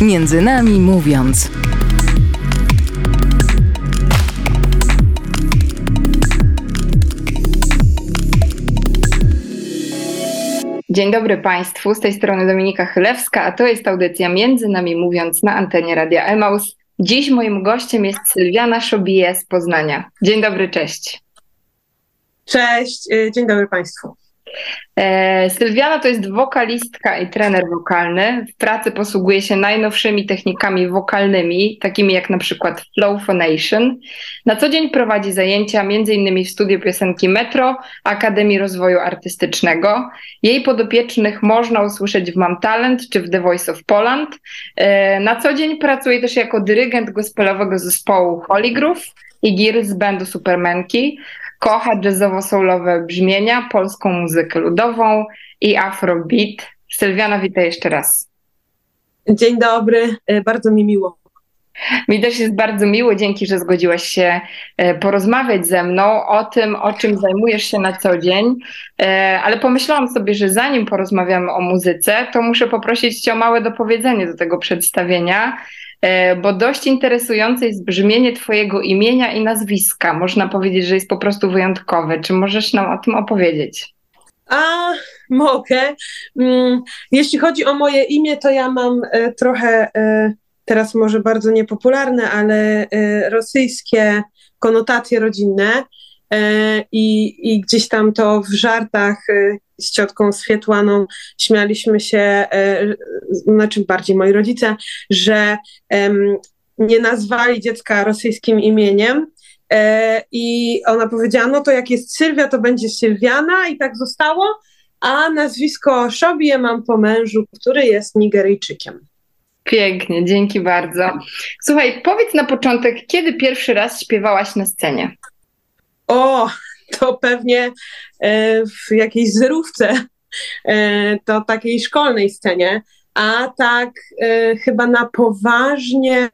Między nami mówiąc. Dzień dobry Państwu, z tej strony Dominika Chylewska, a to jest audycja Między Nami Mówiąc na antenie Radia Emaus. Dziś moim gościem jest Sylwiana Szobije z Poznania. Dzień dobry, cześć. Cześć, y, dzień dobry Państwu. E, Sylwiana to jest wokalistka i trener wokalny. W pracy posługuje się najnowszymi technikami wokalnymi, takimi jak na przykład Flow Phonation. Na co dzień prowadzi zajęcia m.in. w studiu piosenki Metro Akademii Rozwoju Artystycznego. Jej podopiecznych można usłyszeć w Mam Talent czy w The Voice of Poland. E, na co dzień pracuje też jako dyrygent gospelowego zespołu Holy Groove i z bandu Supermanki. Kocha jazzowo-soulowe brzmienia, polską muzykę ludową i afrobeat. Sylwiana, witaj jeszcze raz. Dzień dobry, e, bardzo mi miło. Mi też jest bardzo miło, dzięki, że zgodziłaś się e, porozmawiać ze mną o tym, o czym zajmujesz się na co dzień. E, ale pomyślałam sobie, że zanim porozmawiamy o muzyce, to muszę poprosić Cię o małe dopowiedzenie do tego przedstawienia. E, bo dość interesujące jest brzmienie Twojego imienia i nazwiska. Można powiedzieć, że jest po prostu wyjątkowe. Czy możesz nam o tym opowiedzieć? A, mogę. Mm, jeśli chodzi o moje imię, to ja mam e, trochę, e, teraz może bardzo niepopularne, ale rosyjskie konotacje rodzinne. I, I gdzieś tam to w żartach z ciotką Swietłaną śmialiśmy się, e, znaczy bardziej moi rodzice, że nie nazwali dziecka rosyjskim imieniem. E, I ona powiedziała, no to jak jest Sylwia, to będzie Sylwiana i tak zostało, a nazwisko Szobie mam po mężu, który jest Nigeryjczykiem. Pięknie, dzięki bardzo. Słuchaj, powiedz na początek, kiedy pierwszy raz śpiewałaś na scenie? O, to pewnie e, w jakiejś zerówce, e, to takiej szkolnej scenie, a tak e, chyba na poważnie.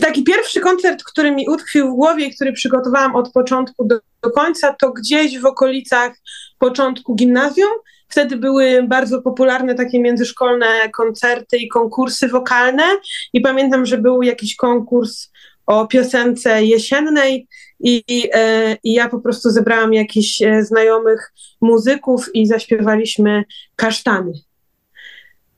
Taki pierwszy koncert, który mi utkwił w głowie i który przygotowałam od początku do, do końca, to gdzieś w okolicach początku gimnazjum. Wtedy były bardzo popularne takie międzyszkolne koncerty i konkursy wokalne. I pamiętam, że był jakiś konkurs o piosence jesiennej i, e, i ja po prostu zebrałam jakichś e, znajomych muzyków i zaśpiewaliśmy kasztany.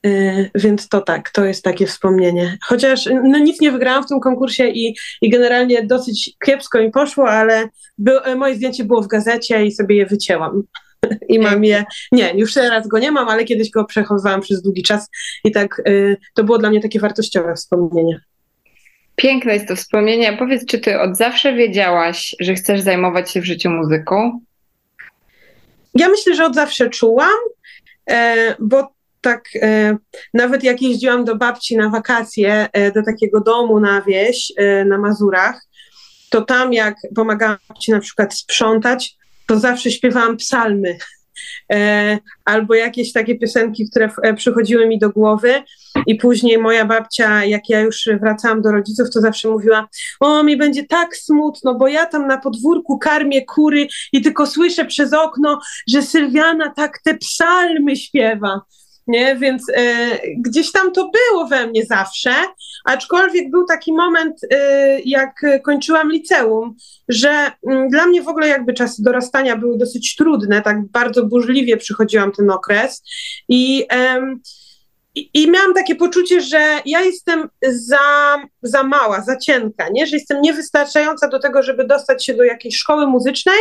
E, więc to tak, to jest takie wspomnienie. Chociaż no, nic nie wygrałam w tym konkursie i, i generalnie dosyć kiepsko mi poszło, ale by, moje zdjęcie było w gazecie i sobie je wycięłam. I mam je, nie, już teraz go nie mam, ale kiedyś go przechowywałam przez długi czas i tak to było dla mnie takie wartościowe wspomnienie. Piękne jest to wspomnienie. Powiedz, czy ty od zawsze wiedziałaś, że chcesz zajmować się w życiu muzyką? Ja myślę, że od zawsze czułam, e, bo tak e, nawet jak jeździłam do babci na wakacje, e, do takiego domu na wieś, na Mazurach, to tam jak pomagałam babci na przykład sprzątać, to zawsze śpiewałam psalmy albo jakieś takie piosenki, które e, przychodziły mi do głowy. I później moja babcia, jak ja już wracałam do rodziców, to zawsze mówiła: O, mi będzie tak smutno, bo ja tam na podwórku karmię kury i tylko słyszę przez okno, że Sylwiana tak te psalmy śpiewa nie? Więc e, gdzieś tam to było we mnie zawsze, aczkolwiek był taki moment, e, jak kończyłam liceum, że mm, dla mnie w ogóle jakby czasy dorastania były dosyć trudne, tak bardzo burzliwie przychodziłam ten okres i i, I, miałam takie poczucie, że ja jestem za, za mała, za cienka, nie? że jestem niewystarczająca do tego, żeby dostać się do jakiejś szkoły muzycznej,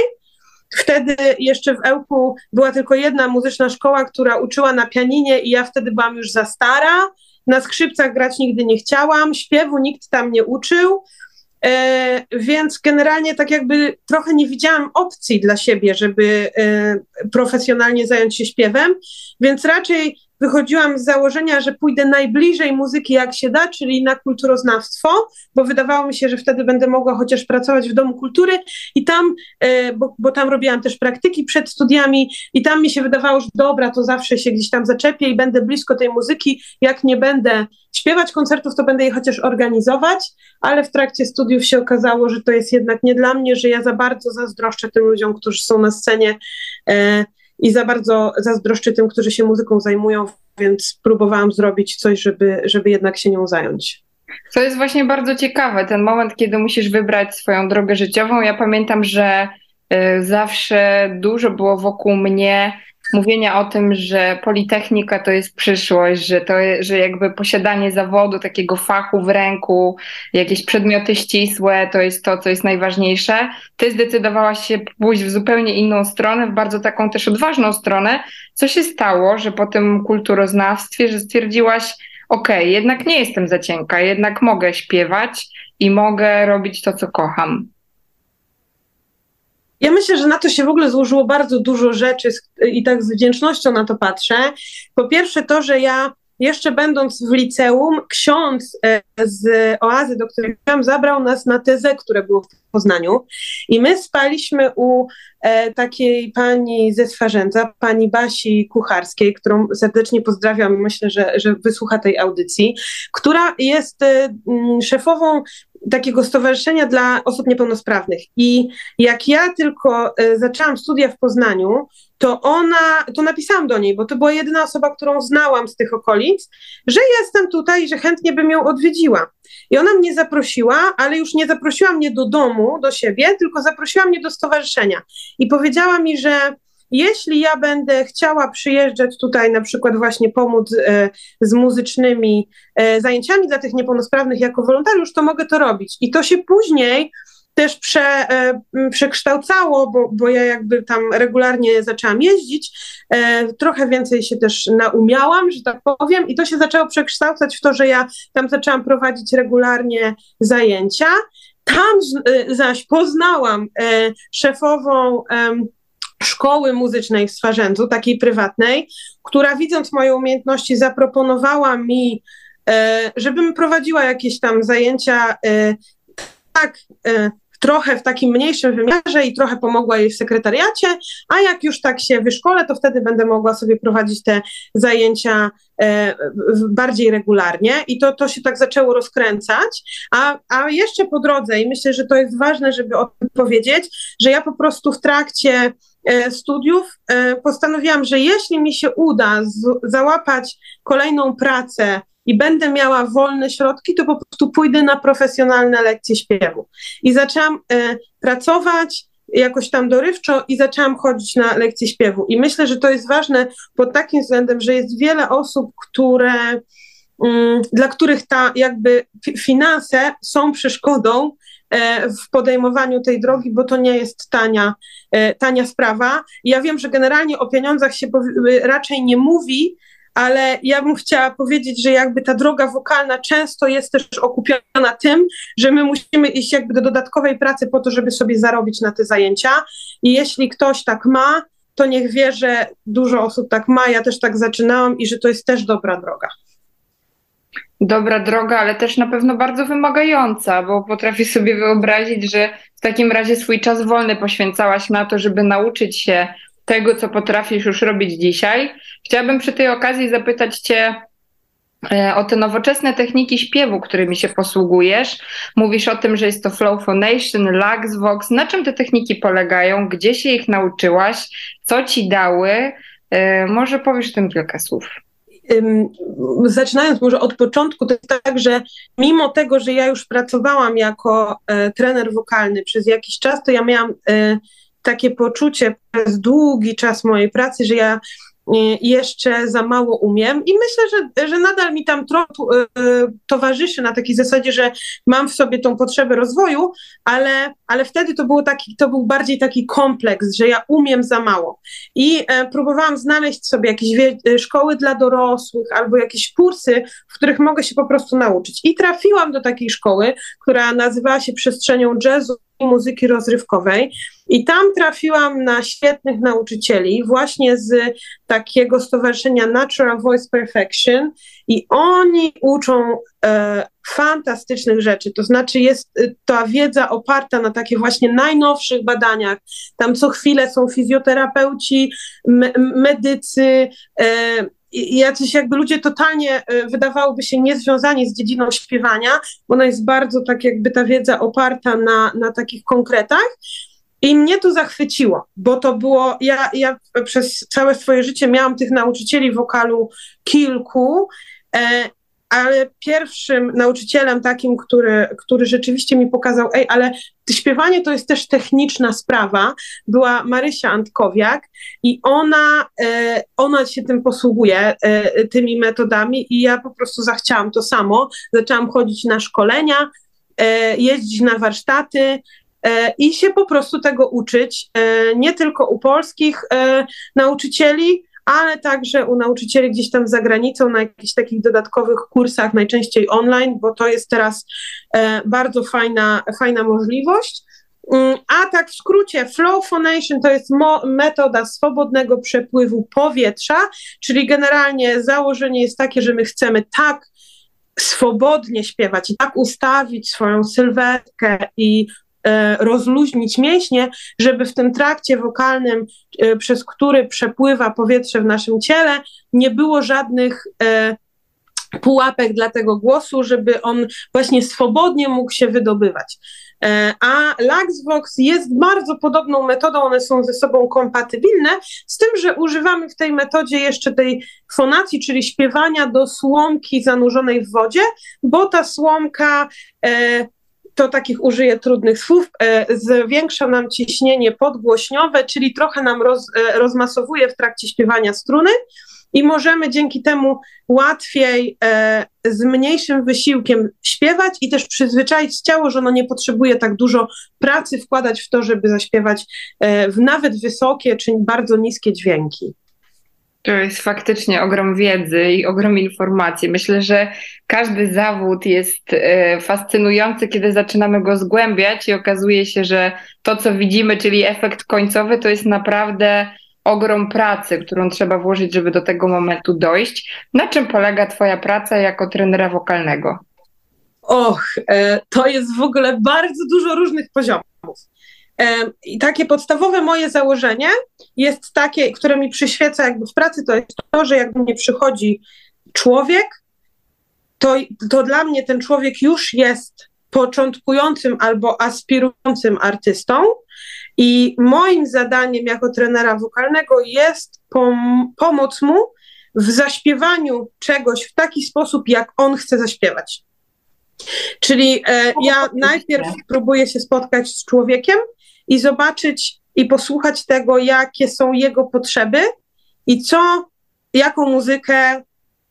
Wtedy jeszcze w Ełku była tylko jedna muzyczna szkoła, która uczyła na pianinie i ja wtedy byłam już za stara. Na skrzypcach grać nigdy nie chciałam, śpiewu nikt tam nie uczył. E, więc generalnie tak jakby trochę nie widziałam opcji dla siebie, żeby e, profesjonalnie zająć się śpiewem, więc raczej wychodziłam z założenia, że pójdę najbliżej muzyki jak się da, czyli na kulturoznawstwo, bo wydawało mi się, że wtedy będę mogła chociaż pracować w Domu Kultury i tam, e, bo, bo tam robiłam też praktyki przed studiami i tam mi się wydawało, że dobra, to zawsze się gdzieś tam zaczepię i będę blisko tej muzyki, jak nie będę śpiewać koncertów, to będę je chociaż organizować, ale w trakcie studiów się okazało, że to jest jednak nie dla mnie, że ja za bardzo zazdroszczę tym ludziom, którzy są na scenie e, i za bardzo zazdroszczę tym, którzy się muzyką zajmują, więc próbowałam zrobić coś, żeby, żeby jednak się nią zająć. To jest właśnie bardzo ciekawe, ten moment, kiedy musisz wybrać swoją drogę życiową. Ja pamiętam, że y, zawsze dużo było wokół mnie mówienia o tym, że politechnika to jest przyszłość, że to, że jakby posiadanie zawodu, takiego fachu w ręku, jakieś przedmioty ścisłe, to jest to, co jest najważniejsze. Ty zdecydowałaś się pójść w zupełnie inną stronę, w bardzo taką też odważną stronę. Co się stało, że po tym kulturoznawstwie, że stwierdziłaś, okej, okay, jednak nie jestem za cienka, jednak mogę śpiewać i mogę robić to, co kocham. Ja myślę, że na to się w ogóle złożyło bardzo dużo rzeczy i tak z wdzięcznością na to patrzę. Po pierwsze to, że ja jeszcze będąc w liceum, ksiądz e, z oazy, do której byłam, zabrał nas na tezę, które było w Poznaniu. I my spaliśmy u e, takiej pani ze Swarzędza, pani Basi Kucharskiej, którą serdecznie pozdrawiam i myślę, że, że wysłucha tej audycji, która jest e, szefową takiego stowarzyszenia dla osób niepełnosprawnych. I jak ja tylko e, zaczęłam studia w Poznaniu, to ona, to napisałam do niej, bo to była jedyna osoba, którą znałam z tych okolic, że jestem tutaj że chętnie bym ją odwiedziła. I ona mnie zaprosiła, ale już nie zaprosiła mnie do domu, do siebie, tylko zaprosiła mnie do stowarzyszenia. I powiedziała mi, że jeśli ja będę chciała przyjeżdżać tutaj, na przykład właśnie pomóc e, z muzycznymi e, zajęciami dla tych niepełnosprawnych jako wolontariusz, to mogę to robić. I to się później też prze, e, przekształcało, bo, bo ja jakby tam regularnie zaczęłam jeździć, trochę więcej się też naumiałam, że tak powiem, i to się zaczęło przekształcać w to, że ja tam zaczęłam prowadzić regularnie zajęcia. Tam zaś poznałam szefową szkoły muzycznej w Swarzędzu, takiej prywatnej, która widząc moje umiejętności zaproponowała mi, e, żebym prowadziła jakieś tam zajęcia e, tak e, trochę w takim mniejszym wymiarze i trochę pomogła jej w sekretariacie, a jak już tak się wyszkolę, to wtedy będę mogła sobie prowadzić te zajęcia bardziej regularnie i to, to się tak zaczęło rozkręcać, a, a jeszcze po drodze i myślę, że to jest ważne, żeby o tym powiedzieć, że ja po prostu w trakcie studiów e, postanowiłam, że jeśli mi się uda załapać kolejną pracę i będę miała wolne środki, to po prostu pójdę na profesjonalne lekcje śpiewu. I zaczęłam e, pracować jakoś tam dorywczo i zaczęłam chodzić na lekcje śpiewu. I myślę, że to jest ważne pod takim względem, że jest wiele osób, które, mm, dla których ta jakby finanse są przeszkodą E, w podejmowaniu tej drogi, bo to nie jest tania, e, tania sprawa. Ja wiem, że generalnie o pieniądzach się raczej nie mówi, ale ja bym chciała powiedzieć, że jakby ta droga wokalna często jest też okupiona tym, że my musimy iść jakby do dodatkowej pracy po to, żeby sobie zarobić na te zajęcia. I jeśli ktoś tak ma, to niech wie, że dużo osób tak ma, ja też tak zaczynałam i że to jest też dobra droga dobra droga, ale też na pewno bardzo wymagająca, bo potrafię sobie wyobrazić, że w takim razie swój czas wolny poświęcałaś na to, żeby nauczyć się tego, co potrafisz już robić dzisiaj. Chciałabym przy tej okazji zapytać Cię e, o te nowoczesne techniki śpiewu, którymi się posługujesz. Mówisz o tym, że jest to Flow Phonation, Vox. Na czym te techniki polegają? Gdzie się ich nauczyłaś? Co ci dały? E, może powiesz o tym kilka słów zaczynając może od początku, to jest tak, że mimo tego, że ja już pracowałam jako e, trener wokalny przez jakiś czas, to ja miałam e, takie poczucie przez długi czas mojej pracy, że ja jeszcze za mało umiem i myślę, że, że nadal mi tam trochę towarzyszy na takiej zasadzie, że mam w sobie tą potrzebę rozwoju, ale, ale wtedy to, było taki, to był bardziej taki kompleks, że ja umiem za mało. I e, próbowałam znaleźć sobie jakieś e, szkoły dla dorosłych albo jakieś kursy, w których mogę się po prostu nauczyć. I trafiłam do takiej szkoły, która nazywała się przestrzenią jazzu muzyki rozrywkowej. I tam trafiłam na świetnych nauczycieli, właśnie z takiego stowarzyszenia Natural Voice Perfection, i oni uczą e, fantastycznych rzeczy. To znaczy, jest e, ta wiedza oparta na takich właśnie najnowszych badaniach. Tam co chwilę są fizjoterapeuci, me medycy, e, jacyś jakby ludzie totalnie e, wydawałoby się niezwiązani z dziedziną śpiewania, bo ona jest bardzo tak jakby ta wiedza oparta na, na takich konkretach. I mnie to zachwyciło, bo to było, ja, ja przez całe swoje życie miałam tych nauczycieli wokalu kilku, e, ale pierwszym nauczycielem takim, który, który rzeczywiście mi pokazał, ej, ale śpiewanie to jest też techniczna sprawa, była Marysia Antkowiak i ona, e, ona się tym posługuje, e, tymi metodami i ja po prostu zachciałam to samo. Zaczęłam chodzić na szkolenia, e, jeździć na warsztaty, i się po prostu tego uczyć, nie tylko u polskich nauczycieli, ale także u nauczycieli gdzieś tam za granicą na jakichś takich dodatkowych kursach, najczęściej online, bo to jest teraz e, bardzo fajna, fajna możliwość. Mm, a tak w skrócie, flow phonation to jest metoda swobodnego przepływu powietrza, czyli generalnie założenie jest takie, że my chcemy tak swobodnie śpiewać i tak ustawić swoją sylwetkę i rozluźnić mięśnie, żeby w tym trakcie wokalnym, e, przez który przepływa powietrze w naszym ciele, nie było żadnych e, pułapek dla tego głosu, żeby on właśnie swobodnie mógł się wydobywać. A LaxVox jest bardzo podobną metodą, one są ze sobą kompatybilne, z tym, że używamy w tej metodzie jeszcze tej fonacji, czyli śpiewania do słomki zanurzonej w wodzie, bo ta słomka to takich użyję trudnych słów, e, zwiększa nam ciśnienie podgłośniowe, czyli trochę nam roz, e, rozmasowuje w trakcie śpiewania struny i możemy dzięki temu łatwiej, e, z mniejszym wysiłkiem śpiewać i też przyzwyczaić ciało, że ono nie potrzebuje tak dużo pracy wkładać w to, żeby zaśpiewać w nawet wysokie czy bardzo niskie dźwięki. To jest faktycznie ogrom wiedzy i ogrom informacji. Myślę, że każdy zawód jest e, fascynujący, kiedy zaczynamy go zgłębiać i okazuje się, że to, co widzimy, czyli efekt końcowy, to jest naprawdę ogrom pracy, którą trzeba włożyć, żeby do tego momentu dojść. Na czym polega Twoja praca jako trenera wokalnego? Och, e, to jest w ogóle bardzo dużo różnych poziomów. I takie podstawowe moje założenie jest takie, które mi przyświeca jakby w pracy, to jest to, że jak do mnie przychodzi człowiek, to, to dla mnie ten człowiek już jest początkującym albo aspirującym artystą. I moim zadaniem jako trenera wokalnego jest pom pomóc mu w zaśpiewaniu czegoś w taki sposób, jak on chce zaśpiewać. Czyli e, ja najpierw próbuję się spotkać z człowiekiem i zobaczyć i posłuchać tego, jakie są jego potrzeby i co, jaką muzykę,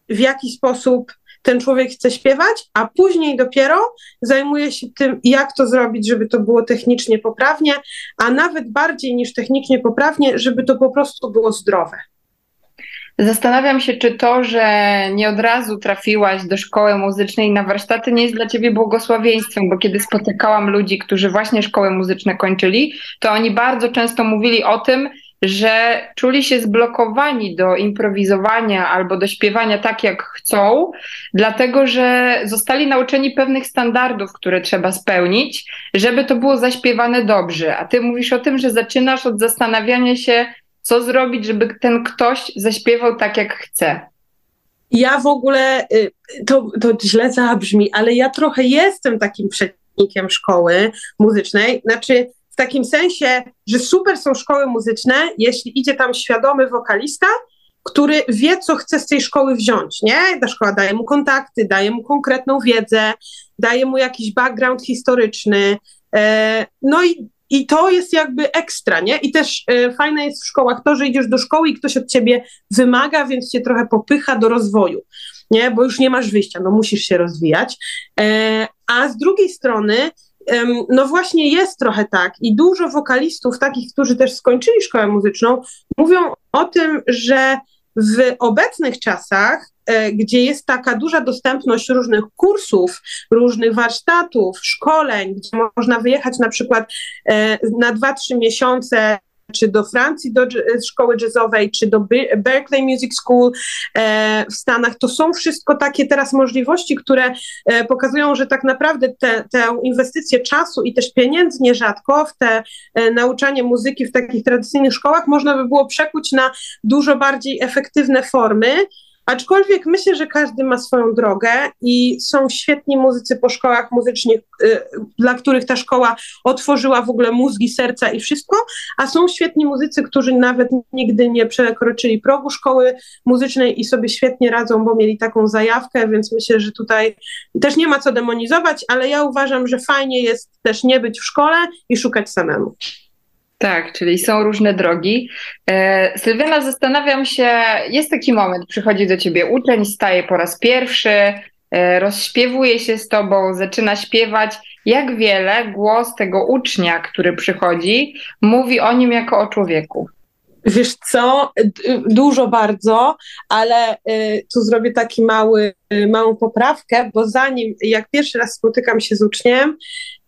w jaki sposób ten człowiek chce śpiewać, a później dopiero zajmuje się tym, jak to zrobić, żeby to było technicznie poprawnie, a nawet bardziej niż technicznie poprawnie, żeby to po prostu było zdrowe. Zastanawiam się, czy to, że nie od razu trafiłaś do szkoły muzycznej na warsztaty, nie jest dla ciebie błogosławieństwem, bo kiedy spotykałam ludzi, którzy właśnie szkoły muzyczne kończyli, to oni bardzo często mówili o tym, że czuli się zblokowani do improwizowania albo do śpiewania tak, jak chcą, dlatego że zostali nauczeni pewnych standardów, które trzeba spełnić, żeby to było zaśpiewane dobrze. A ty mówisz o tym, że zaczynasz od zastanawiania się, co zrobić, żeby ten ktoś zaśpiewał tak, jak chce? Ja w ogóle, y, to, to źle zabrzmi, ale ja trochę jestem takim przeciwnikiem szkoły muzycznej. Znaczy, w takim sensie, że super są szkoły muzyczne, jeśli idzie tam świadomy wokalista, który wie, co chce z tej szkoły wziąć, nie? Ta szkoła daje mu kontakty, daje mu konkretną wiedzę, daje mu jakiś background historyczny. E, no i i to jest jakby ekstra, nie? I też y, fajne jest w szkołach to, że idziesz do szkoły i ktoś od ciebie wymaga, więc cię trochę popycha do rozwoju, nie? Bo już nie masz wyjścia, no musisz się rozwijać. E, a z drugiej strony, no właśnie jest trochę tak i dużo wokalistów, takich, którzy też skończyli szkołę muzyczną, mówią o tym, że w obecnych czasach, gdzie jest taka duża dostępność różnych kursów, różnych warsztatów, szkoleń, gdzie można wyjechać na przykład e, na 2-3 miesiące czy do Francji, do szkoły jazzowej, czy do Berkeley Music School e, w Stanach. To są wszystko takie teraz możliwości, które e, pokazują, że tak naprawdę tę inwestycję czasu i też pieniędzy nierzadko w te e, nauczanie muzyki w takich tradycyjnych szkołach można by było przekuć na dużo bardziej efektywne formy, Aczkolwiek myślę, że każdy ma swoją drogę i są świetni muzycy po szkołach muzycznych, y, dla których ta szkoła otworzyła w ogóle mózgi, serca i wszystko, a są świetni muzycy, którzy nawet nigdy nie przekroczyli progu szkoły muzycznej i sobie świetnie radzą, bo mieli taką zajawkę, więc myślę, że tutaj też nie ma co demonizować, ale ja uważam, że fajnie jest też nie być w szkole i szukać samemu. Tak, czyli są różne drogi. E, Sylwiana, zastanawiam się, jest taki moment, przychodzi do ciebie uczeń, staje po raz pierwszy, e, rozśpiewuje się z tobą, zaczyna śpiewać. Jak wiele głos tego ucznia, który przychodzi, mówi o nim jako o człowieku? Wiesz co, dużo bardzo, ale y, tu zrobię taki mały, małą poprawkę, bo zanim, jak pierwszy raz spotykam się z uczniem,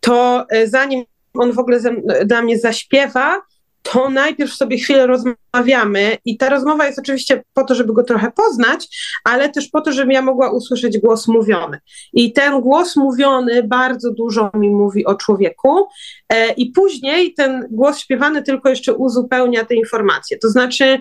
to zanim on w ogóle dla mnie zaśpiewa, to najpierw sobie chwilę rozmawiamy i ta rozmowa jest oczywiście po to, żeby go trochę poznać, ale też po to, żebym ja mogła usłyszeć głos mówiony. I ten głos mówiony bardzo dużo mi mówi o człowieku e, i później ten głos śpiewany tylko jeszcze uzupełnia te informacje. To znaczy,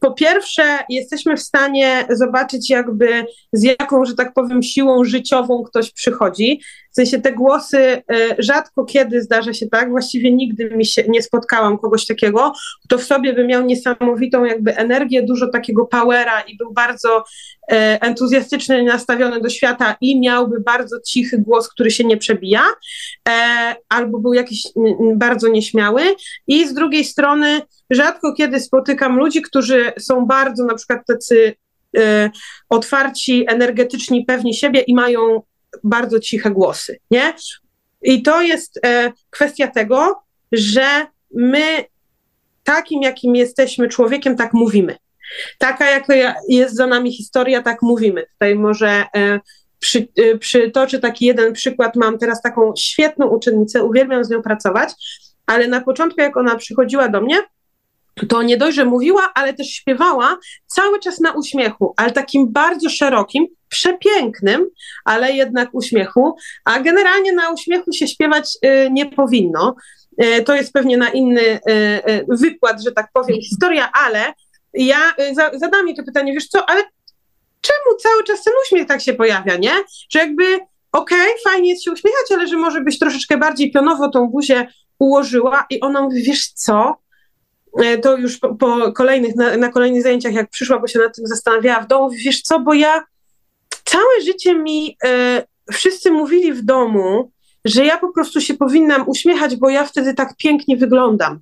po pierwsze, jesteśmy w stanie zobaczyć jakby z jaką, że tak powiem, siłą życiową ktoś przychodzi. Sensie te głosy e, rzadko kiedy zdarza się tak, właściwie nigdy mi się nie spotkałam kogoś takiego, kto w sobie by miał niesamowitą jakby energię, dużo takiego powera i był bardzo e, entuzjastycznie nastawiony do świata i miałby bardzo cichy głos, który się nie przebija, e, albo był jakiś bardzo nieśmiały. I z drugiej strony rzadko kiedy spotykam ludzi, którzy są bardzo na przykład tacy otwarci, energetyczni, pewni siebie i mają bardzo ciche głosy, nie? I to jest e, kwestia tego, że my takim, jakim jesteśmy człowiekiem, tak mówimy. Taka, jak jest za nami historia, tak mówimy. Tutaj może e, przy, e, przytoczę taki jeden przykład. Mam teraz taką świetną uczennicę, uwielbiam z nią pracować, ale na początku, jak ona przychodziła do mnie, to nie dość, że mówiła, ale też śpiewała cały czas na uśmiechu, ale takim bardzo szerokim, przepięknym, ale jednak uśmiechu, a generalnie na uśmiechu się śpiewać y, nie powinno. Y, to jest pewnie na inny y, wykład, że tak powiem, historia, ale ja za, zadam mi to pytanie, wiesz co, ale czemu cały czas ten uśmiech tak się pojawia, nie? Że jakby okej, okay, fajnie jest się uśmiechać, ale że może byś troszeczkę bardziej pionowo tą buzię ułożyła i ona mówi, wiesz co, to już po, po kolejnych, na, na, kolejnych zajęciach, jak przyszła, bo się nad tym zastanawiała w domu, wiesz co, bo ja całe życie mi e, wszyscy mówili w domu, że ja po prostu się powinnam uśmiechać, bo ja wtedy tak pięknie wyglądam.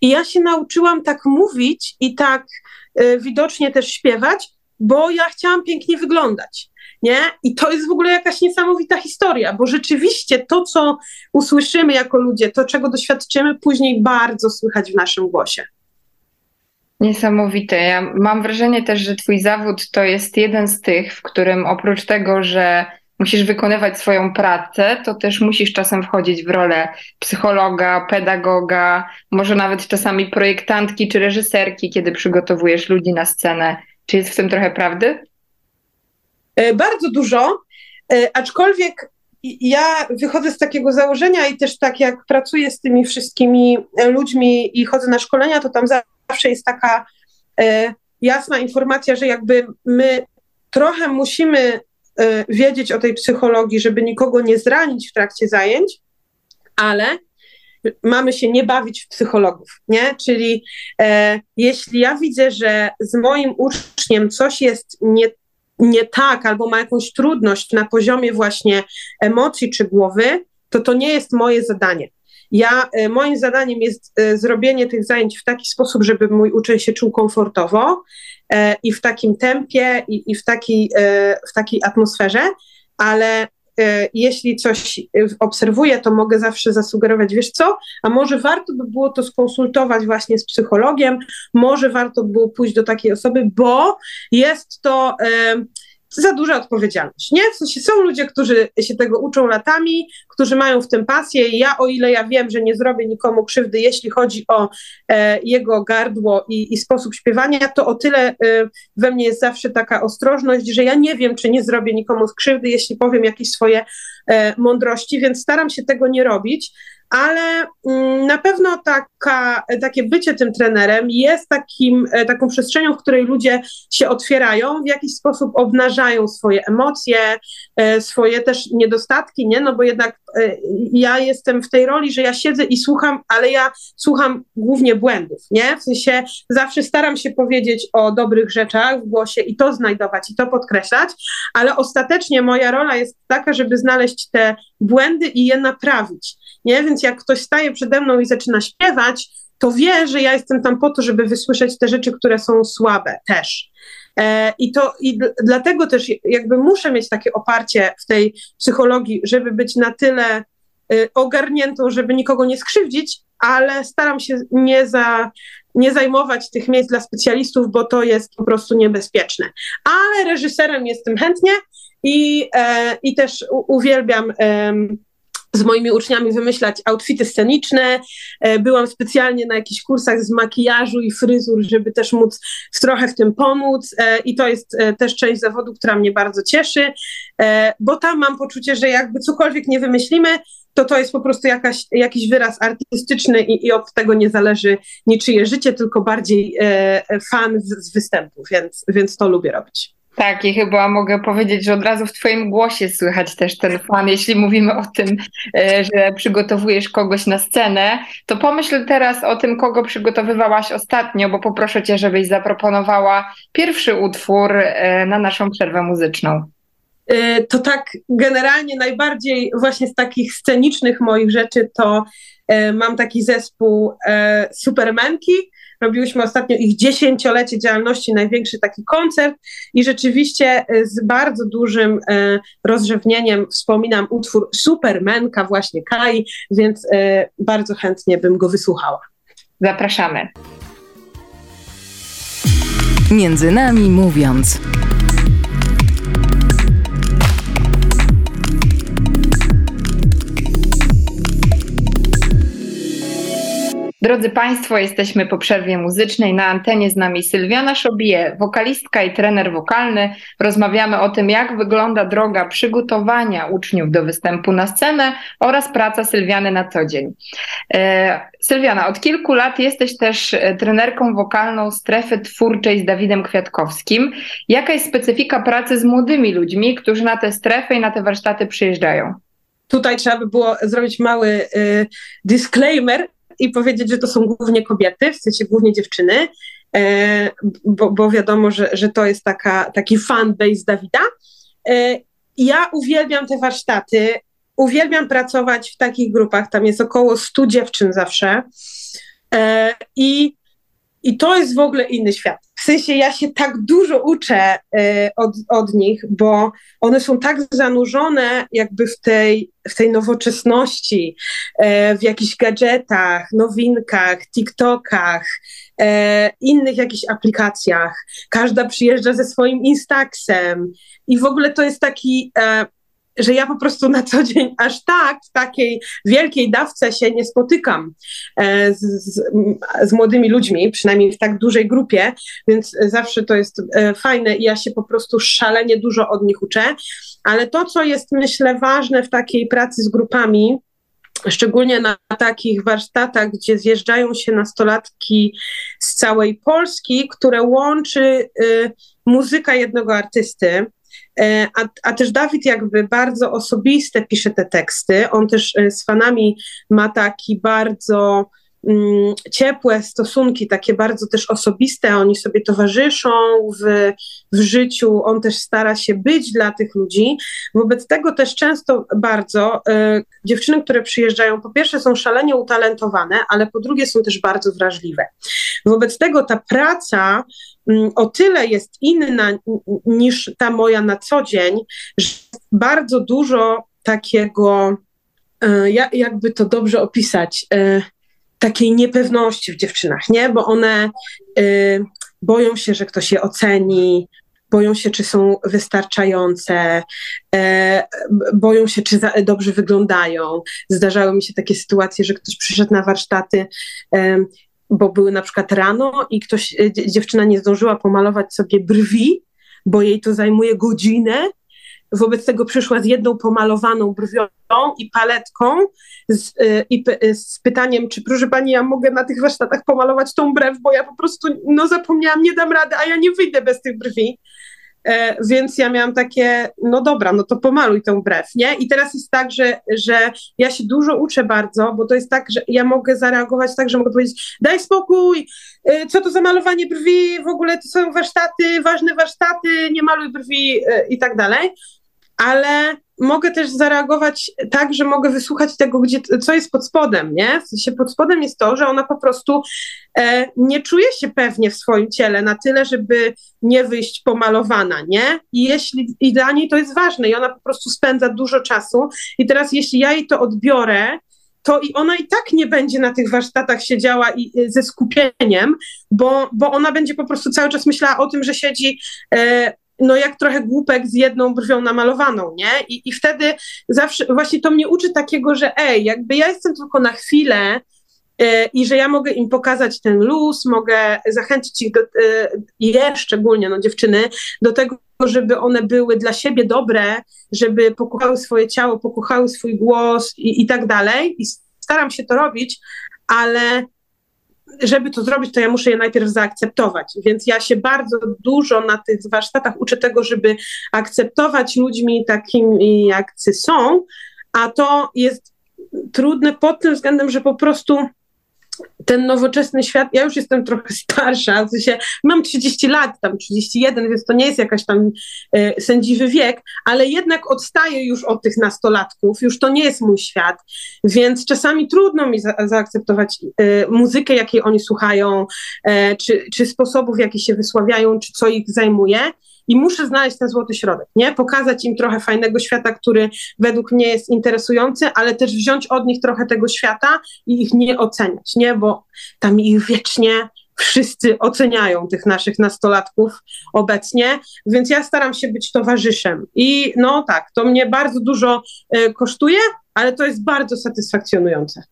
I ja się nauczyłam tak mówić i tak e, widocznie też śpiewać, bo ja chciałam pięknie wyglądać nie? I to jest w ogóle jakaś niesamowita historia, bo rzeczywiście to, co usłyszymy jako ludzie, to, czego doświadczymy, później bardzo słychać w naszym głosie. Niesamowite. Ja mam wrażenie też, że Twój zawód to jest jeden z tych, w którym oprócz tego, że musisz wykonywać swoją pracę, to też musisz czasem wchodzić w rolę psychologa, pedagoga, może nawet czasami projektantki czy reżyserki, kiedy przygotowujesz ludzi na scenę. Czy jest w tym trochę prawdy? E, bardzo dużo, e, aczkolwiek ja wychodzę z takiego założenia i też tak jak pracuję z tymi wszystkimi ludźmi i chodzę na szkolenia, to tam zawsze jest taka e, jasna informacja, że jakby my trochę musimy wiedzieć o tej psychologii, żeby nikogo nie zranić w trakcie zajęć, ale mamy się nie bawić w psychologów, nie? Czyli e, jeśli ja widzę, że z moim uczniem coś jest nie nie tak albo ma jakąś trudność na poziomie właśnie emocji czy głowy, to to nie jest moje zadanie. Ja, e, moim zadaniem jest e, zrobienie tych zajęć w taki sposób, żeby mój uczeń się czuł komfortowo e, i w takim tempie i, i w, takiej, w takiej atmosferze, ale jeśli coś obserwuję, to mogę zawsze zasugerować, wiesz co, a może warto by było to skonsultować właśnie z psychologiem, może warto by było pójść do takiej osoby, bo jest to za duża odpowiedzialność, nie? W sensie są ludzie, którzy się tego uczą latami, którzy mają w tym pasję i ja, o ile ja wiem, że nie zrobię nikomu krzywdy, jeśli chodzi o e, jego gardło i, i, sposób śpiewania, to o tyle e, we mnie jest zawsze taka ostrożność, że ja nie wiem, czy nie zrobię nikomu krzywdy, jeśli powiem jakieś swoje e, mądrości, więc staram się tego nie robić, ale mm, na pewno taka, takie bycie tym trenerem jest takim, e, taką przestrzenią, w której ludzie się otwierają, w jakiś sposób obnażają swoje emocje, e, swoje też niedostatki, nie? No bo jednak e, ja jestem w tej roli, że ja siedzę i słucham, ale ja słucham głównie błędów, nie? W sensie zawsze staram się powiedzieć o dobrych rzeczach w głosie i to znajdować i to podkreślać, ale ostatecznie moja rola jest taka, żeby znaleźć te błędy i je naprawić, nie? Więc jak ktoś staje przede mną i zaczyna śpiewać, to wie, że ja jestem tam po to, żeby wysłyszeć te rzeczy, które są słabe też. E, I to i dlatego też jakby muszę mieć takie oparcie w tej psychologii, żeby być na tyle y, ogarniętą, żeby nikogo nie skrzywdzić, ale staram się nie, za, nie zajmować tych miejsc dla specjalistów, bo to jest po prostu niebezpieczne. Ale reżyserem jestem chętnie i, e, i też uwielbiam z moimi uczniami wymyślać outfity sceniczne. E, byłam specjalnie na jakichś kursach z makijażu i fryzur, żeby też móc trochę w tym pomóc e, i to jest e, też część zawodu, która mnie bardzo cieszy, bo tam mam poczucie, że jakby cokolwiek nie wymyślimy, to to jest po prostu jakaś, jakiś wyraz artystyczny i, i od tego nie zależy niczyje życie, tylko bardziej fan z, z występu, więc, więc to lubię robić. Tak, i chyba mogę powiedzieć, że od razu w Twoim głosie słychać też ten fan. Jeśli mówimy o tym, e, że przygotowujesz kogoś na scenę, to pomyśl teraz o tym, kogo przygotowywałaś ostatnio, bo poproszę Cię, żebyś zaproponowała pierwszy utwór e, na naszą przerwę muzyczną. E, to tak generalnie najbardziej właśnie z takich scenicznych moich rzeczy to mam taki zespół Supermenki, Robiłyśmy ostatnio ich dziesięciolecie działalności, największy taki koncert i rzeczywiście e, z bardzo dużym e, rozrzewnieniem wspominam utwór Supermenka właśnie Kai, więc e, bardzo chętnie bym go wysłuchała. Zapraszamy. Między nami mówiąc. Drodzy Państwo, jesteśmy po przerwie muzycznej. Na antenie z nami Sylwiana Szobie, wokalistka i trener wokalny. Rozmawiamy o tym, jak wygląda droga przygotowania uczniów do występu na scenę oraz praca Sylwiany na co dzień. E, Sylwiana, od kilku lat jesteś też e, trenerką wokalną strefy twórczej z Dawidem Kwiatkowskim. Jaka jest specyfika pracy z młodymi ludźmi, którzy na tę strefę i na te warsztaty przyjeżdżają? Tutaj trzeba by było zrobić mały y, disclaimer, i powiedzieć, że to są głównie kobiety, w sensie głównie dziewczyny, e, bo, bo wiadomo, że, że to jest taka, taki fanbase Dawida. E, ja uwielbiam te warsztaty, uwielbiam pracować w takich grupach, tam jest około 100 dziewczyn zawsze e, i, i to jest w ogóle inny świat. Sensie ja się tak dużo uczę y, od, od nich, bo one są tak zanurzone jakby w tej, w tej nowoczesności, y, w jakichś gadżetach, nowinkach, TikTokach, y, innych jakichś aplikacjach. Każda przyjeżdża ze swoim Instaxem i w ogóle to jest taki że ja po prostu na co dzień aż tak w takiej wielkiej dawce się nie spotykam e, z, z, z, młodymi ludźmi, przynajmniej w tak dużej grupie, więc zawsze to jest e, fajne i ja się po prostu szalenie dużo od nich uczę. Ale to, co jest myślę ważne w takiej pracy z grupami, szczególnie na takich warsztatach, gdzie zjeżdżają się nastolatki z całej Polski, które łączy y, muzyka jednego artysty, a, a też Dawid jakby bardzo osobiste pisze te teksty. On też e, z fanami ma taki bardzo ciepłe stosunki, takie bardzo też osobiste. Oni sobie towarzyszą w, w życiu. On też stara się być dla tych ludzi. Wobec tego też często bardzo y, dziewczyny, które przyjeżdżają, po pierwsze są szalenie utalentowane, ale po drugie są też bardzo wrażliwe. Wobec tego ta praca Mm, o tyle jest inna niż ta moja na co dzień, że bardzo dużo takiego, e, jakby to dobrze opisać, e, takiej niepewności w dziewczynach, nie? Bo one e, boją się, że ktoś je oceni, boją się, czy są wystarczające, boją się, czy dobrze wyglądają. Zdarzały mi się takie sytuacje, że ktoś przyszedł na warsztaty bo były na przykład rano i ktoś, dziewczyna nie zdążyła pomalować sobie brwi, bo jej to zajmuje godzinę wobec tego przyszła z jedną pomalowaną brwią i paletką z, y, i z pytaniem, czy proszę pani, ja mogę na tych warsztatach pomalować tą brew, bo ja po prostu no zapomniałam, nie dam rady, a ja nie wyjdę bez tych brwi. E, więc ja miałam takie, no dobra, no to pomaluj tą brew, nie? I teraz jest tak, że, że ja się dużo uczę bardzo, bo to jest tak, że ja mogę zareagować tak, że mogę powiedzieć, daj spokój, e, co to za malowanie brwi, w ogóle to są warsztaty, ważne warsztaty, nie maluj brwi e, i tak dalej ale mogę też zareagować tak, że mogę wysłuchać tego, gdzie, co jest pod spodem, nie? W sensie pod spodem jest to, że ona po prostu e, nie czuje się pewnie w swoim ciele na tyle, żeby nie wyjść pomalowana, nie? I jeśli, i dla niej to jest ważne i ona po prostu spędza dużo czasu i teraz jeśli ja jej to odbiorę, to i ona i tak nie będzie na tych warsztatach siedziała i, ze skupieniem, bo, bo ona będzie po prostu cały czas myślała o tym, że siedzi e, no jak trochę głupek z jedną brwią namalowaną, nie? I, I wtedy zawsze właśnie to mnie uczy takiego, że ej, jakby ja jestem tylko na chwilę yy, i że ja mogę im pokazać ten luz, mogę zachęcić ich do, yy, je szczególnie, no dziewczyny, do tego, żeby one były dla siebie dobre, żeby pokochały swoje ciało, pokochały swój głos i, i tak dalej. I staram się to robić, ale żeby to zrobić, to ja muszę je najpierw zaakceptować. Więc ja się bardzo dużo na tych warsztatach uczę tego, żeby akceptować ludźmi takimi, jak są, a to jest trudne pod tym względem, że po prostu ten nowoczesny świat, ja już jestem trochę starsza, w sensie mam 30 lat, tam 31, więc to nie jest jakaś tam e, sędziwy wiek, ale jednak odstaję już od tych nastolatków, już to nie jest mój świat, więc czasami trudno mi za, zaakceptować e, muzykę, jakiej oni słuchają, e, czy, czy sposobów, w jaki się wysławiają, czy co ich zajmuje i muszę znaleźć ten złoty środek, nie? Pokazać im trochę fajnego świata, który według mnie jest interesujący, ale też wziąć od nich trochę tego świata i ich nie oceniać, nie? Bo tam ich wiecznie wszyscy oceniają tych naszych nastolatków obecnie, więc ja staram się być towarzyszem. I no tak, to mnie bardzo dużo y, kosztuje, ale to jest bardzo satysfakcjonujące.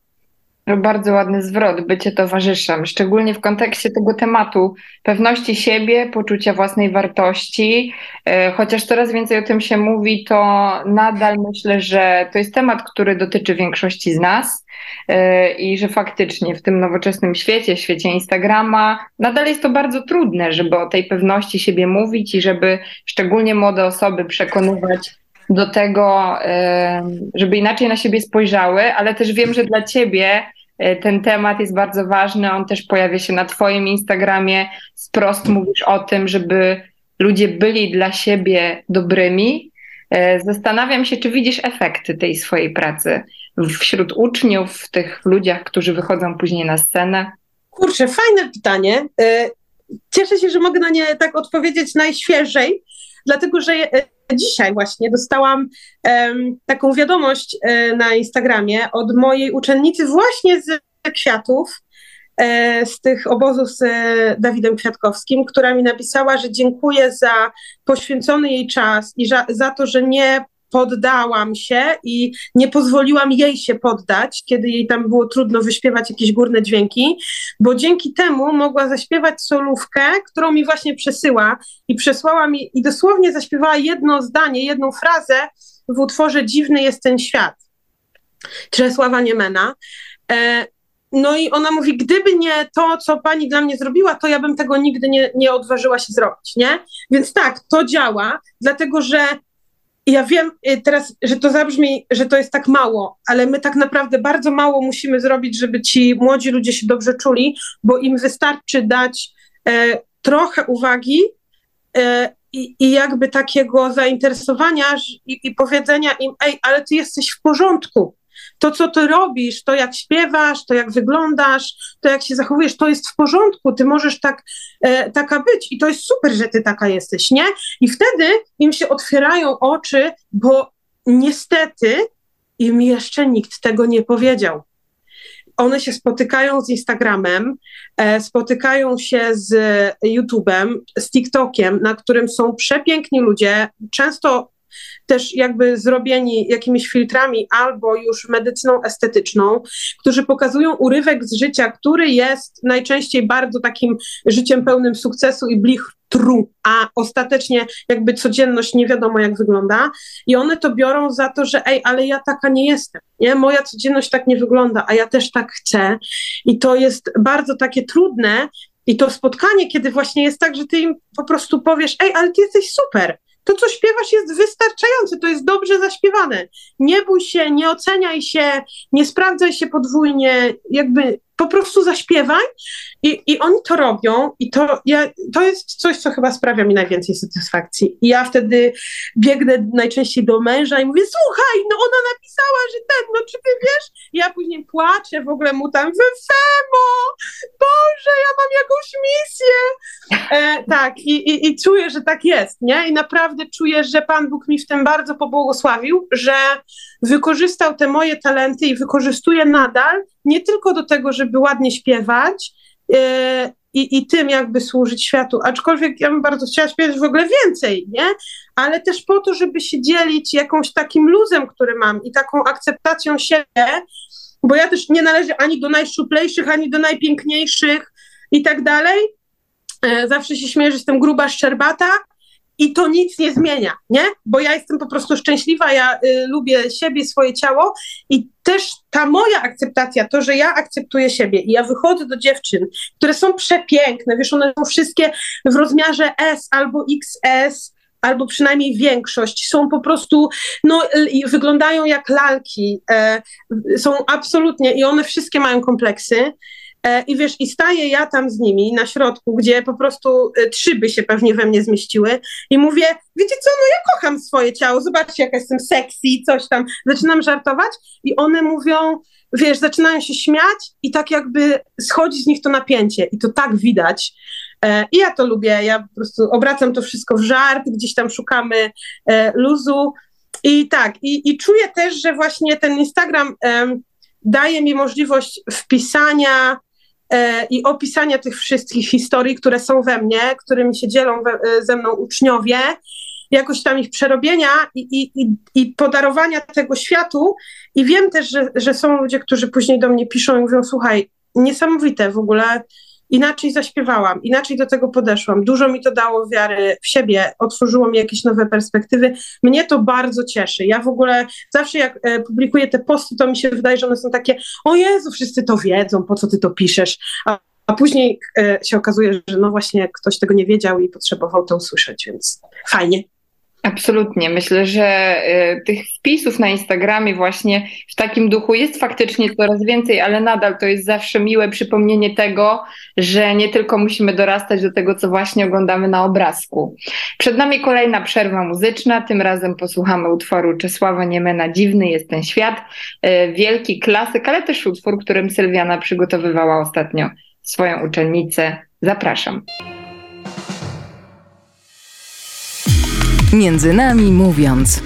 Bardzo ładny zwrot, bycie towarzyszem, szczególnie w kontekście tego tematu pewności siebie, poczucia własnej wartości. E, chociaż coraz więcej o tym się mówi, to nadal myślę, że to jest temat, który dotyczy większości z nas e, i że faktycznie w tym nowoczesnym świecie, świecie Instagrama, nadal jest to bardzo trudne, żeby o tej pewności siebie mówić i żeby szczególnie młode osoby przekonywać do tego, e, żeby inaczej na siebie spojrzały, ale też wiem, że dla ciebie ten temat jest bardzo ważny. On też pojawia się na Twoim Instagramie. Sprost mówisz o tym, żeby ludzie byli dla siebie dobrymi. E, zastanawiam się, czy widzisz efekty tej swojej pracy wśród uczniów, w tych ludziach, którzy wychodzą później na scenę. Kurczę, fajne pytanie. E, cieszę się, że mogę na nie tak odpowiedzieć najświeżej, dlatego że dzisiaj właśnie dostałam um, taką wiadomość um, na Instagramie od mojej uczennicy właśnie z kwiatów, e, z tych obozów z Dawidem Kwiatkowskim, która mi napisała, że dziękuję za poświęcony jej czas i za, za to, że nie poddałam się i nie pozwoliłam jej się poddać, kiedy jej tam było trudno wyśpiewać jakieś górne dźwięki, bo dzięki temu mogła zaśpiewać solówkę, którą mi właśnie przesyła i przesłała mi i dosłownie zaśpiewała jedno zdanie, jedną frazę w utworze Dziwny jest ten świat Czesława Niemena. E, no i ona mówi, gdyby nie to, co pani dla mnie zrobiła, to ja bym tego nigdy nie, nie odważyła się zrobić, nie? Więc tak, to działa, dlatego że ja wiem y, teraz, że to zabrzmi, że to jest tak mało, ale my tak naprawdę bardzo mało musimy zrobić, żeby ci młodzi ludzie się dobrze czuli, bo im wystarczy dać e, trochę uwagi e, i, i, jakby takiego zainteresowania i, i powiedzenia im, ej, ale ty jesteś w porządku, to, co ty robisz, to jak śpiewasz, to jak wyglądasz, to jak się zachowujesz, to jest w porządku, ty możesz tak, e, taka być i to jest super, że ty taka jesteś, nie? I wtedy im się otwierają oczy, bo niestety im jeszcze nikt tego nie powiedział one się spotykają z Instagramem, e, spotykają się z YouTube'em, z TikTokiem, na którym są przepiękni ludzie, często też jakby zrobieni jakimiś filtrami albo już medycyną estetyczną, którzy pokazują urywek z życia, który jest najczęściej bardzo takim życiem pełnym sukcesu i true, a ostatecznie jakby codzienność nie wiadomo jak wygląda. I one to biorą za to, że ej, ale ja taka nie jestem, nie? Moja codzienność tak nie wygląda, a ja też tak chcę. I to jest bardzo takie trudne. I to spotkanie, kiedy właśnie jest tak, że ty im po prostu powiesz, ej, ale ty jesteś super, to, co śpiewasz, jest wystarczające, to jest dobrze zaśpiewane. Nie bój się, nie oceniaj się, nie sprawdzaj się podwójnie, jakby po prostu zaśpiewaj i, i oni to robią i to, ja, to jest coś, co chyba sprawia mi najwięcej satysfakcji. I ja wtedy biegnę najczęściej do męża i mówię, słuchaj, no ona napisała, że ten, no czy ty wiesz? I ja później płaczę, w ogóle mu tam, Femo, Boże, ja mam jakąś misję. E, tak, i, i, i czuję, że tak jest, nie? I naprawdę czuję, że Pan Bóg mi w tym bardzo pobłogosławił, że wykorzystał te moje talenty i wykorzystuje nadal, nie tylko do tego, żeby ładnie śpiewać, e, i, i tym jakby służyć światu. Aczkolwiek ja bym bardzo chciała śpiewać w ogóle więcej, nie? Ale też po to, żeby się dzielić jakąś takim luzem, który mam i taką akceptacją siebie, bo ja też nie należę ani do najszczuplejszych, ani do najpiękniejszych i tak dalej. E, zawsze się śmieję, że jestem gruba, szczerbata, i to nic nie zmienia, nie? Bo ja jestem po prostu szczęśliwa, ja y, lubię siebie, swoje ciało i też ta moja akceptacja, to, że ja akceptuję siebie i ja wychodzę do dziewczyn, które są przepiękne, wiesz, one są wszystkie w rozmiarze S albo XS, albo przynajmniej większość, są po prostu, no, wyglądają jak lalki, e, są absolutnie, i one wszystkie mają kompleksy, I wiesz, i staję ja tam z nimi na środku, gdzie po prostu e, trzy by się pewnie we mnie zmieściły i mówię, wiecie co, no ja kocham swoje ciało, zobaczcie jaka jestem sexy, coś tam. Zaczynam żartować i one mówią, wiesz, zaczynają się śmiać i tak jakby schodzi z nich to napięcie i to tak widać. E, I ja to lubię, ja po prostu obracam to wszystko w żart, gdzieś tam szukamy luzu i tak, i, i czuję też, że właśnie ten Instagram daje mi możliwość wpisania E, i opisania tych wszystkich historii, które są we mnie, którymi się dzielą we, e, ze mną uczniowie, jakoś tam ich przerobienia i, i, i podarowania tego światu. I wiem też, że, że są ludzie, którzy później do mnie piszą i mówią: Słuchaj, niesamowite w ogóle inaczej zaśpiewałam, inaczej do tego podeszłam. Dużo mi to dało wiary w siebie, otworzyło mi jakieś nowe perspektywy. Mnie to bardzo cieszy. Ja w ogóle zawsze jak e, publikuję te posty, to mi się wydaje, że one są takie, o Jezu, wszyscy to wiedzą, po co ty to piszesz? A, a później e, się okazuje, że no właśnie ktoś tego nie wiedział i potrzebował to usłyszeć, więc fajnie. Absolutnie. Myślę, że y, tych wpisów na Instagramie właśnie w takim duchu jest faktycznie coraz więcej, ale nadal to jest zawsze miłe przypomnienie tego, że nie tylko musimy dorastać do tego, co właśnie oglądamy na obrazku. Przed nami kolejna przerwa muzyczna. Tym razem posłuchamy utworu Czesława Niemena Dziwny jest ten świat. Y, wielki klasyk, ale też utwór, którym Sylwiana przygotowywała ostatnio swoją uczennicę. Zapraszam. Między nami mówiąc.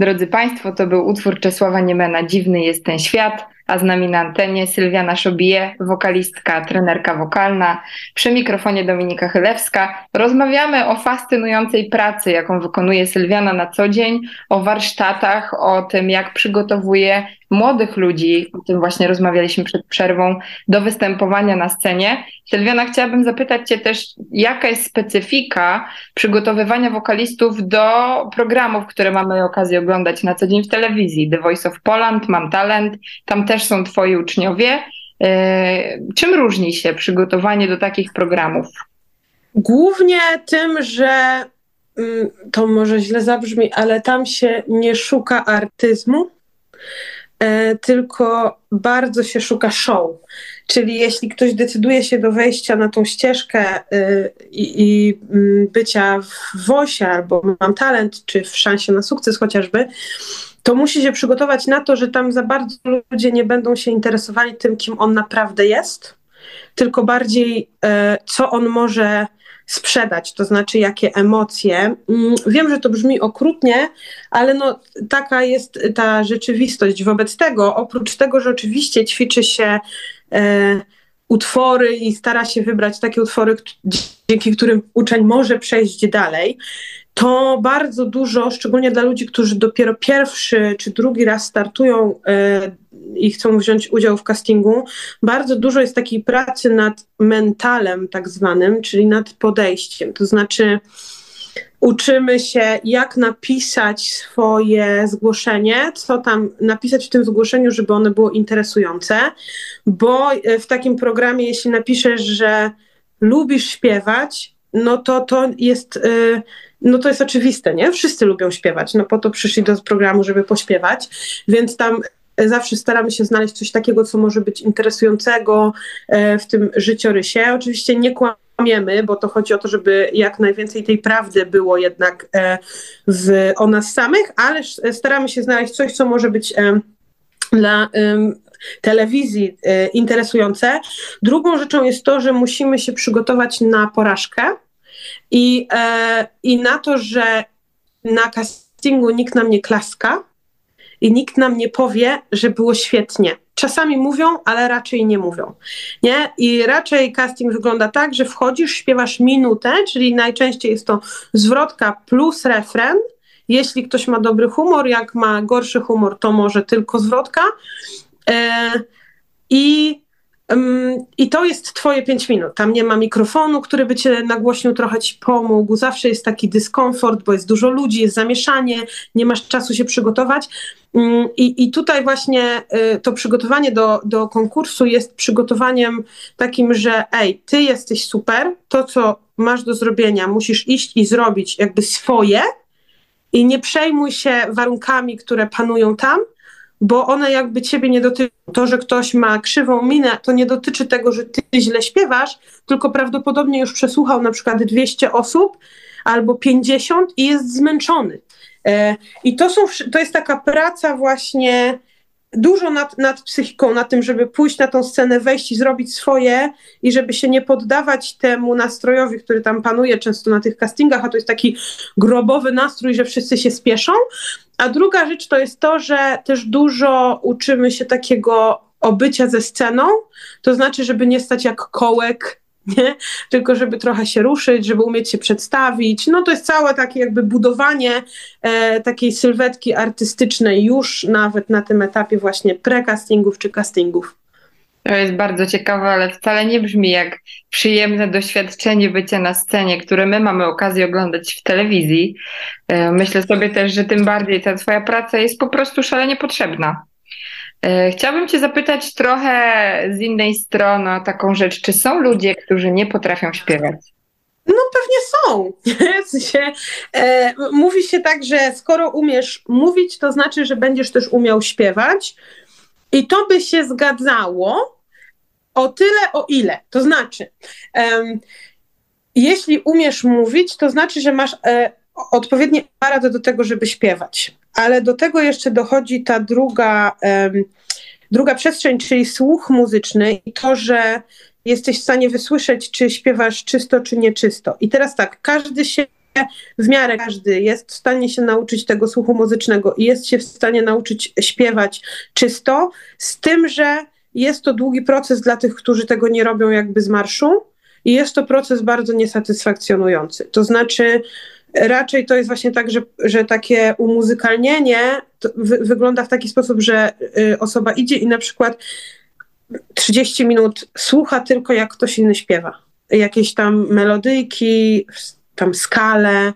Drodzy Państwo, to był utwór Czesława Niemena Dziwny jest ten świat a z nami na antenie Sylwiana Szobije, wokalistka, trenerka wokalna, przy mikrofonie Dominika Chylewska. Rozmawiamy o fascynującej pracy, jaką wykonuje Sylwiana na co dzień, o warsztatach, o tym, jak przygotowuje młodych ludzi, o tym właśnie rozmawialiśmy przed przerwą, do występowania na scenie. Sylwiana, chciałabym zapytać Cię też, jaka jest specyfika przygotowywania wokalistów do programów, które mamy okazję oglądać na co dzień w telewizji. The Voice of Poland, Mam Talent, tam też są Twoi uczniowie. E, czym różni się przygotowanie do takich programów? Głównie tym, że mm, to może źle zabrzmi, ale tam się nie szuka artyzmu, tylko bardzo się szuka show. Czyli jeśli ktoś decyduje się do wejścia na tą ścieżkę y, i mm, bycia w WOSie albo mam talent, czy w szansie na sukces chociażby, to musi się przygotować na to, że tam za bardzo ludzie nie będą się interesowali tym, kim on naprawdę jest, tylko bardziej e, co on może sprzedać, to znaczy jakie emocje. Mm, wiem, że to brzmi okrutnie, ale no, taka jest ta rzeczywistość. Wobec tego, oprócz tego, że oczywiście ćwiczy się e, utwory i stara się wybrać takie utwory, dzięki którym uczeń może przejść dalej, to bardzo dużo, szczególnie dla ludzi, którzy dopiero pierwszy czy drugi raz startują e, i chcą wziąć udział w castingu, bardzo dużo jest takiej pracy nad mentalem, tak zwanym, czyli nad podejściem. To znaczy, uczymy się, jak napisać swoje zgłoszenie, co tam napisać w tym zgłoszeniu, żeby ono było interesujące, bo e, w takim programie, jeśli napiszesz, że lubisz śpiewać, no to to jest. Yy, no to jest oczywiste, nie? Wszyscy lubią śpiewać, no po to przyszli do programu, żeby pośpiewać, więc tam zawsze staramy się znaleźć coś takiego, co może być interesującego e, w tym życiorysie. Oczywiście nie kłamiemy, bo to chodzi o to, żeby jak najwięcej tej prawdy było jednak e, w, o nas samych, ale staramy się znaleźć coś, co może być e, dla telewizji interesujące. Drugą rzeczą jest to, że musimy się przygotować na porażkę i, I na to, że na castingu nikt nam nie klaska i nikt nam nie powie, że było świetnie. Czasami mówią, ale raczej nie mówią. Nie? I raczej casting wygląda tak, że wchodzisz, śpiewasz minutę, czyli najczęściej jest to zwrotka plus refren. Jeśli ktoś ma dobry humor, jak ma gorszy humor, to może tylko zwrotka. E, I i to jest twoje pięć minut. Tam nie ma mikrofonu, który by cię nagłośnił, trochę ci pomógł. Zawsze jest taki dyskomfort, bo jest dużo ludzi, jest zamieszanie, nie masz czasu się przygotować. I, i tutaj właśnie y, to przygotowanie do, do konkursu jest przygotowaniem takim, że ej, ty jesteś super, to co masz do zrobienia, musisz iść i zrobić jakby swoje i nie przejmuj się warunkami, które panują tam, bo one jakby ciebie nie dotyczą. To, że ktoś ma krzywą minę, to nie dotyczy tego, że ty źle śpiewasz, tylko prawdopodobnie już przesłuchał na przykład 200 osób albo 50 i jest zmęczony. E, I to, są, to jest taka praca właśnie dużo nad, nad psychiką, nad tym, żeby pójść na tą scenę, wejść i zrobić swoje i żeby się nie poddawać temu nastrojowi, który tam panuje często na tych castingach, a to jest taki grobowy nastrój, że wszyscy się spieszą. A druga rzecz to jest to, że też dużo uczymy się takiego obycia ze sceną, to znaczy, żeby nie stać jak kołek nie? tylko żeby trochę się ruszyć, żeby umieć się przedstawić. No to jest całe takie jakby budowanie e, takiej sylwetki artystycznej już nawet na tym etapie właśnie precastingów czy castingów. To jest bardzo ciekawe, ale wcale nie brzmi jak przyjemne doświadczenie bycia na scenie, które my mamy okazję oglądać w telewizji. E, myślę sobie też, że tym bardziej ta Twoja praca jest po prostu szalenie potrzebna. E, chciałabym Cię zapytać trochę z innej strony o taką rzecz. Czy są ludzie, którzy nie potrafią śpiewać? No pewnie są. E, mówi się tak, że skoro umiesz mówić, to znaczy, że będziesz też umiał śpiewać. I to by się zgadzało o tyle, o ile. To znaczy, jeśli umiesz mówić, to znaczy, że masz e, odpowiedni do tego, żeby śpiewać ale do tego jeszcze dochodzi ta druga, um, druga przestrzeń, czyli słuch muzyczny i to, że jesteś w stanie wysłyszeć, czy śpiewasz czysto, czy nieczysto. I teraz tak, każdy się w miarę każdy jest w stanie się nauczyć tego słuchu muzycznego i jest się w stanie nauczyć śpiewać czysto, z tym, że jest to długi proces dla tych, którzy tego nie robią jakby z marszu i jest to proces bardzo niesatysfakcjonujący. To znaczy, raczej to jest właśnie tak, że, że takie umuzykalnienie wy, wygląda w taki sposób, że y, osoba idzie i na przykład 30 minut słucha tylko jak ktoś inny śpiewa. Jakieś tam melodyjki, tam skale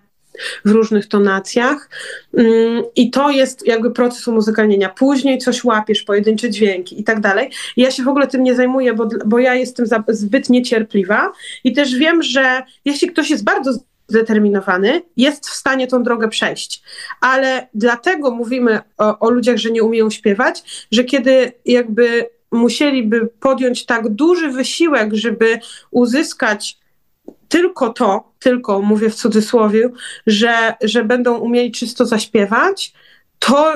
w różnych tonacjach. Mm, I to jest jakby proces umuzykalnienia. Później coś łapiesz, pojedyncze dźwięki i tak dalej. Ja się w ogóle tym nie zajmuję, bo, bo ja jestem zbyt niecierpliwa i też wiem, że jeśli ktoś jest bardzo zdeterminowany, jest w stanie tą drogę przejść. Ale dlatego mówimy o, o ludziach, że nie umieją śpiewać, że kiedy jakby musieliby podjąć tak duży wysiłek, żeby uzyskać tylko to, tylko mówię w cudzysłowie, że, że będą umieli czysto zaśpiewać, to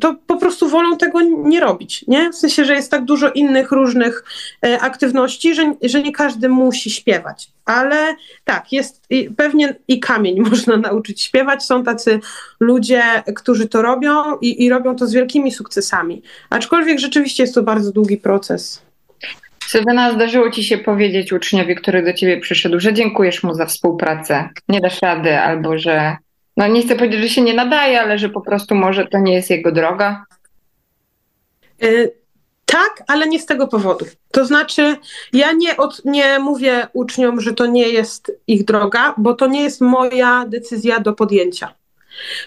to po prostu wolą tego nie robić, nie? W sensie, że jest tak dużo innych różnych e, aktywności, że, że nie każdy musi śpiewać. Ale tak, jest i pewnie i kamień można nauczyć śpiewać. Są tacy ludzie, którzy to robią i, i robią to z wielkimi sukcesami. Aczkolwiek rzeczywiście jest to bardzo długi proces. Sylwena, zdarzyło ci się powiedzieć uczniowi, który do ciebie przyszedł, że dziękujesz mu za współpracę, nie dasz rady, albo że, no nie chcę powiedzieć, że się nie nadaje, ale że po prostu może to nie jest jego droga? Y, tak, ale nie z tego powodu. To znaczy, ja nie, od, nie mówię uczniom, że to nie jest ich droga, bo to nie jest moja decyzja do podjęcia.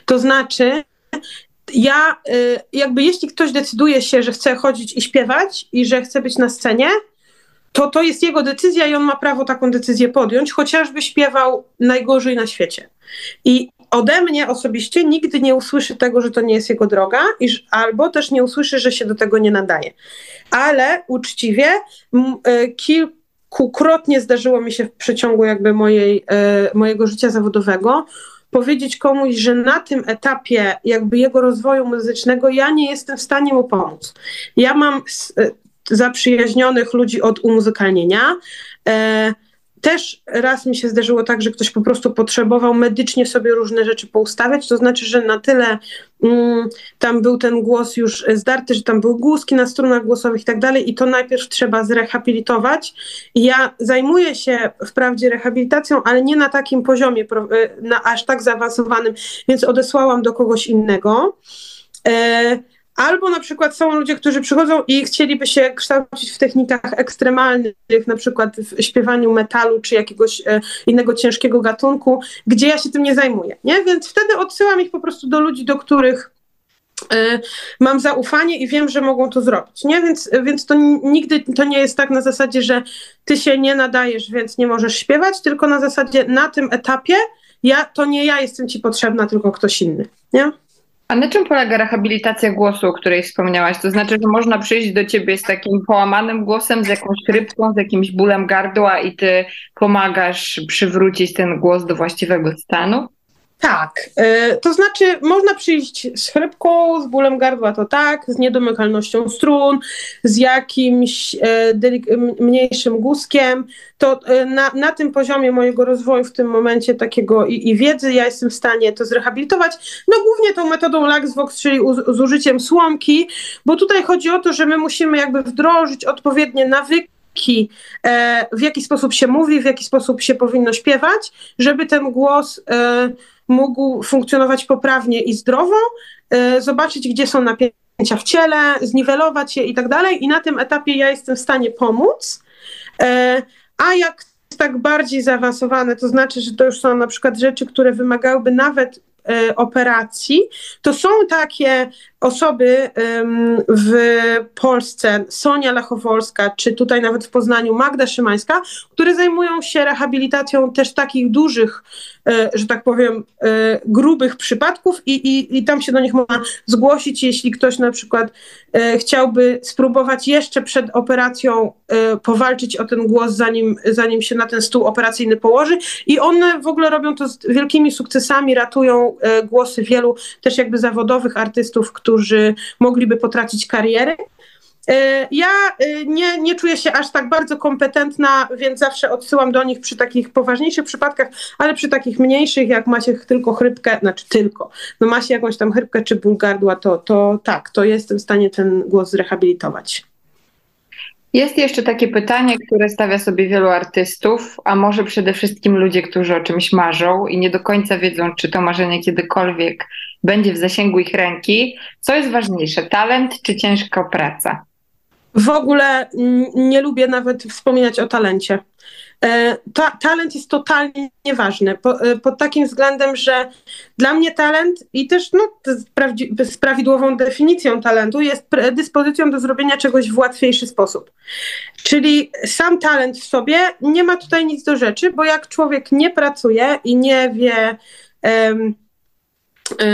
To znaczy, ja y, jakby jeśli ktoś decyduje się, że chce chodzić i śpiewać i że chce być na scenie, to to jest jego decyzja i on ma prawo taką decyzję podjąć, chociażby śpiewał najgorzej na świecie. I ode mnie osobiście nigdy nie usłyszy tego, że to nie jest jego droga, iż, albo też nie usłyszy, że się do tego nie nadaje. Ale uczciwie y, kilkukrotnie zdarzyło mi się w przeciągu jakby mojej, y, mojego życia zawodowego powiedzieć komuś, że na tym etapie jakby jego rozwoju muzycznego ja nie jestem w stanie mu pomóc. Ja mam y, zaprzyjaźnionych ludzi od umuzykalnienia. Też raz mi się zdarzyło tak, że ktoś po prostu potrzebował medycznie sobie różne rzeczy poustawiać, to znaczy, że na tyle mm, tam był ten głos już zdarty, że tam były głuski na strunach głosowych i tak dalej i to najpierw trzeba zrehabilitować. Ja zajmuję się wprawdzie rehabilitacją, ale nie na takim poziomie, y, na aż tak zaawansowanym, więc odesłałam do kogoś innego. E, Albo na przykład są ludzie, którzy przychodzą i chcieliby się kształcić w technikach ekstremalnych, na przykład w śpiewaniu metalu czy jakiegoś e, innego ciężkiego gatunku, gdzie ja się tym nie zajmuję. Nie? Więc wtedy odsyłam ich po prostu do ludzi, do których e, mam zaufanie i wiem, że mogą to zrobić. Nie? Więc, więc to nigdy to nie jest tak na zasadzie, że ty się nie nadajesz, więc nie możesz śpiewać, tylko na zasadzie na tym etapie ja, to nie ja jestem ci potrzebna, tylko ktoś inny. Nie? A na czym polega rehabilitacja głosu, o której wspomniałaś? To znaczy, że można przyjść do ciebie z takim połamanym głosem, z jakąś chrypką, z jakimś bólem gardła i ty pomagasz przywrócić ten głos do właściwego stanu? Tak, e, to znaczy można przyjść z chrypką, z bólem gardła to tak, z niedomykalnością strun, z jakimś e, mniejszym guzkiem. To e, na, na tym poziomie mojego rozwoju w tym momencie takiego i, i, wiedzy ja jestem w stanie to zrehabilitować. No głównie tą metodą LaxVox, czyli z użyciem słomki, bo tutaj chodzi o to, że my musimy jakby wdrożyć odpowiednie nawyki, w jaki sposób się mówi, w jaki sposób się powinno śpiewać, żeby ten głos mógł funkcjonować poprawnie i zdrowo, e, zobaczyć, gdzie są napięcia w ciele, zniwelować je i tak dalej. I na tym etapie ja jestem w stanie pomóc. E, a jak tak bardziej zaawansowane, to znaczy, że to już są na przykład rzeczy, które wymagałyby nawet e, operacji, to są takie osoby w Polsce, Sonia Lachowolska, czy tutaj nawet w Poznaniu Magda Szymańska, które zajmują się rehabilitacją też takich dużych, e, że tak powiem, e, grubych przypadków i, i, i tam się do nich można zgłosić, jeśli ktoś na przykład e, chciałby spróbować jeszcze przed operacją powalczyć o ten głos, zanim, zanim się na ten stół operacyjny położy. I one w ogóle robią to z wielkimi sukcesami, ratują głosy wielu też jakby zawodowych artystów, którzy którzy mogliby potracić kariery. E, ja e, nie, nie czuję się aż tak bardzo kompetentna, więc zawsze odsyłam do nich przy takich poważniejszych przypadkach, ale przy takich mniejszych, jak ma się tylko chrypkę, znaczy tylko, no ma się jakąś tam chrypkę czy ból gardła, to, to tak, to jestem w stanie ten głos zrehabilitować. Jest jeszcze takie pytanie, które stawia sobie wielu artystów, a może przede wszystkim ludzie, którzy o czymś marzą i nie do końca wiedzą, czy to marzenie kiedykolwiek będzie w zasięgu ich ręki. Co jest ważniejsze, talent czy ciężka praca? W ogóle nie lubię nawet wspominać o talencie. E, ta, talent jest totalnie nieważny po, e, pod takim względem, że dla mnie talent i też no, z, z prawidłową definicją talentu jest dyspozycją do zrobienia czegoś w łatwiejszy sposób. Czyli sam talent w sobie nie ma tutaj nic do rzeczy, bo jak człowiek nie pracuje i nie wie, um,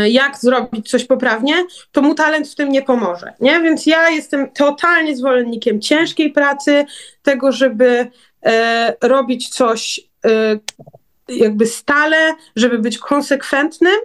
jak zrobić coś poprawnie, to mu talent w tym nie pomoże. Nie? Więc ja jestem totalnie zwolennikiem ciężkiej pracy, tego, żeby e, robić coś e, jakby stale, żeby być konsekwentnym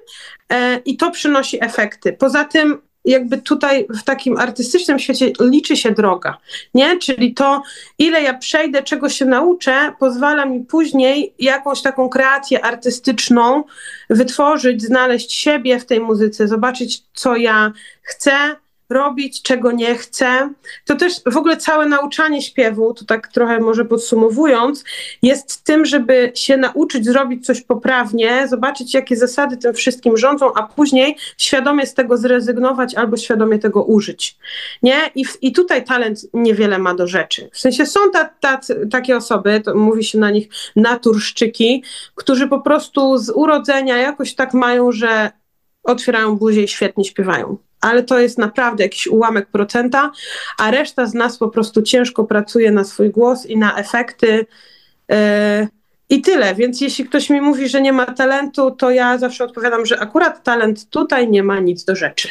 e, i to przynosi efekty. Poza tym jakby tutaj w takim artystycznym świecie liczy się droga, nie? Czyli to, ile ja przejdę, czego się nauczę, pozwala mi później jakąś taką kreację artystyczną wytworzyć, znaleźć siebie w tej muzyce, zobaczyć, co ja chcę, robić, czego nie chce. To też w ogóle całe nauczanie śpiewu, to tak trochę może podsumowując, jest tym, żeby się nauczyć zrobić coś poprawnie, zobaczyć, jakie zasady tym wszystkim rządzą, a później świadomie z tego zrezygnować albo świadomie tego użyć. Nie? I, i tutaj talent niewiele ma do rzeczy. W sensie są ta, ta, takie osoby, to mówi się na nich naturszczyki, którzy po prostu z urodzenia jakoś tak mają, że otwierają buzię i świetnie śpiewają. Ale to jest naprawdę jakiś ułamek procenta, a reszta z nas po prostu ciężko pracuje na swój głos i na efekty. Yy, I tyle. Więc jeśli ktoś mi mówi, że nie ma talentu, to ja zawsze odpowiadam, że akurat talent tutaj nie ma nic do rzeczy.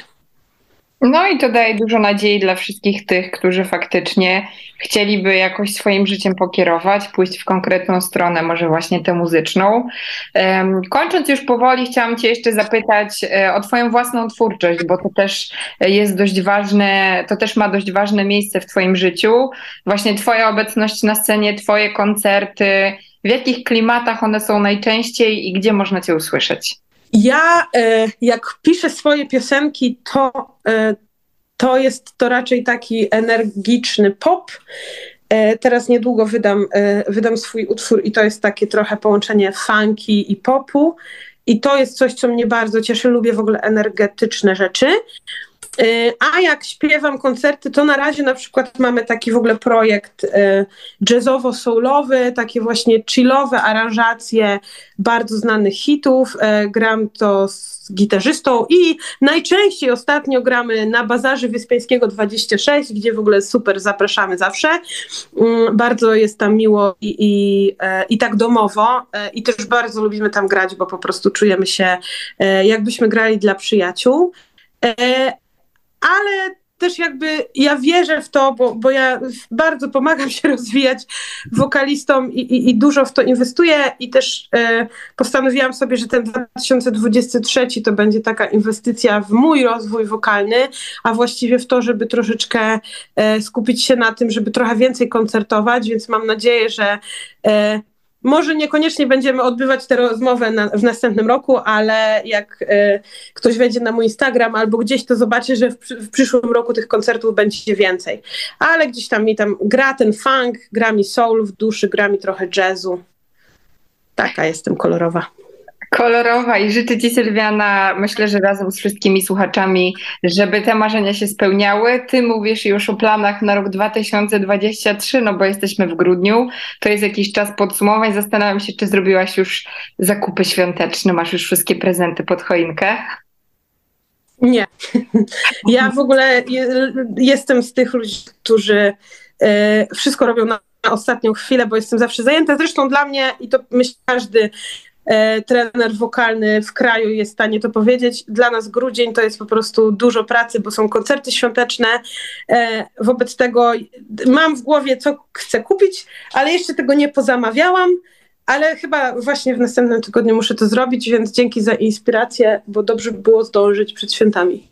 No i to daje dużo nadziei dla wszystkich tych, którzy faktycznie chcieliby jakoś swoim życiem pokierować, pójść w konkretną stronę, może właśnie tę muzyczną. Kończąc już powoli, chciałam Cię jeszcze zapytać e, o Twoją własną twórczość, bo to też jest dość ważne, to też ma dość ważne miejsce w Twoim życiu. Właśnie Twoja obecność na scenie, Twoje koncerty, w jakich klimatach one są najczęściej i gdzie można Cię usłyszeć? Ja, e, jak piszę swoje piosenki, to, e, to jest to raczej taki energiczny pop. E, teraz niedługo wydam, wydam swój utwór i to jest takie trochę połączenie funky i popu. I to jest coś, co mnie bardzo cieszy. Lubię w ogóle energetyczne rzeczy. Y, a jak śpiewam koncerty, to na razie na przykład mamy taki w ogóle projekt y, jazzowo-soulowy, takie właśnie chillowe aranżacje bardzo znanych hitów. Y, gram to z gitarzystą i najczęściej ostatnio gramy na Bazarze Wyspiańskiego 26, gdzie w ogóle super zapraszamy zawsze. Mm, bardzo jest tam miło i, i, i tak domowo i też bardzo lubimy tam grać, bo po prostu czujemy się jakbyśmy grali dla przyjaciół ale też jakby ja wierzę w to, bo, bo ja bardzo pomagam się rozwijać wokalistom i, i, i dużo w to inwestuję. I też e, postanowiłam sobie, że ten 2023 to będzie taka inwestycja w mój rozwój wokalny, a właściwie w to, żeby troszeczkę e, skupić się na tym, żeby trochę więcej koncertować, więc mam nadzieję, że e, może niekoniecznie będziemy odbywać tę rozmowę na, w następnym roku, ale jak y, ktoś wejdzie na mój Instagram albo gdzieś, to zobaczy, że w, w, przyszłym roku tych koncertów będzie więcej. Ale gdzieś tam mi tam gra ten funk, gra mi soul w duszy, gra mi trochę jazzu. Taka jestem kolorowa kolorowa i życzę Ci Sylwiana, myślę, że razem z wszystkimi słuchaczami, żeby te marzenia się spełniały. Ty mówisz już o planach na rok 2023, no bo jesteśmy w grudniu, to jest jakiś czas podsumowań. Zastanawiam się, czy zrobiłaś już zakupy świąteczne, masz już wszystkie prezenty pod choinkę? Nie. Ja w ogóle jestem z tych ludzi, którzy e, wszystko robią na ostatnią chwilę, bo jestem zawsze zajęta. Zresztą dla mnie, i to myślę każdy trener wokalny w kraju jest w stanie to powiedzieć. Dla nas grudzień to jest po prostu dużo pracy, bo są koncerty świąteczne. E, wobec tego mam w głowie, co chcę kupić, ale jeszcze tego nie pozamawiałam. Ale chyba właśnie w następnym tygodniu muszę to zrobić, więc dzięki za inspirację, bo dobrze by było zdążyć przed świętami.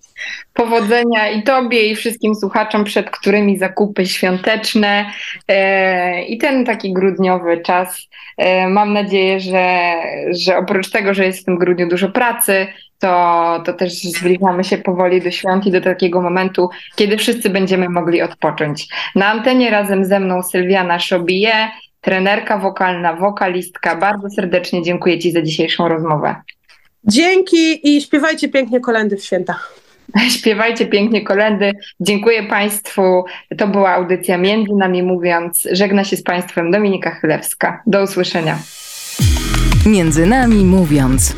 Powodzenia i Tobie, i wszystkim słuchaczom, przed którymi zakupy świąteczne e, i ten taki grudniowy czas. E, mam nadzieję, że, że oprócz tego, że jest w tym grudniu dużo pracy, to, to też zbliżamy się powoli do świąt i do takiego momentu, kiedy wszyscy będziemy mogli odpocząć. Na antenie razem ze mną Sylwiana Szobije, trenerka wokalna, wokalistka. Bardzo serdecznie dziękuję Ci za dzisiejszą rozmowę. Dzięki i śpiewajcie pięknie kolendy w święta. Śpiewajcie pięknie kolendy. Dziękuję Państwu. To była audycja Między Nami Mówiąc. Żegna się z Państwem Dominika Chylewska. Do usłyszenia. Między Nami Mówiąc.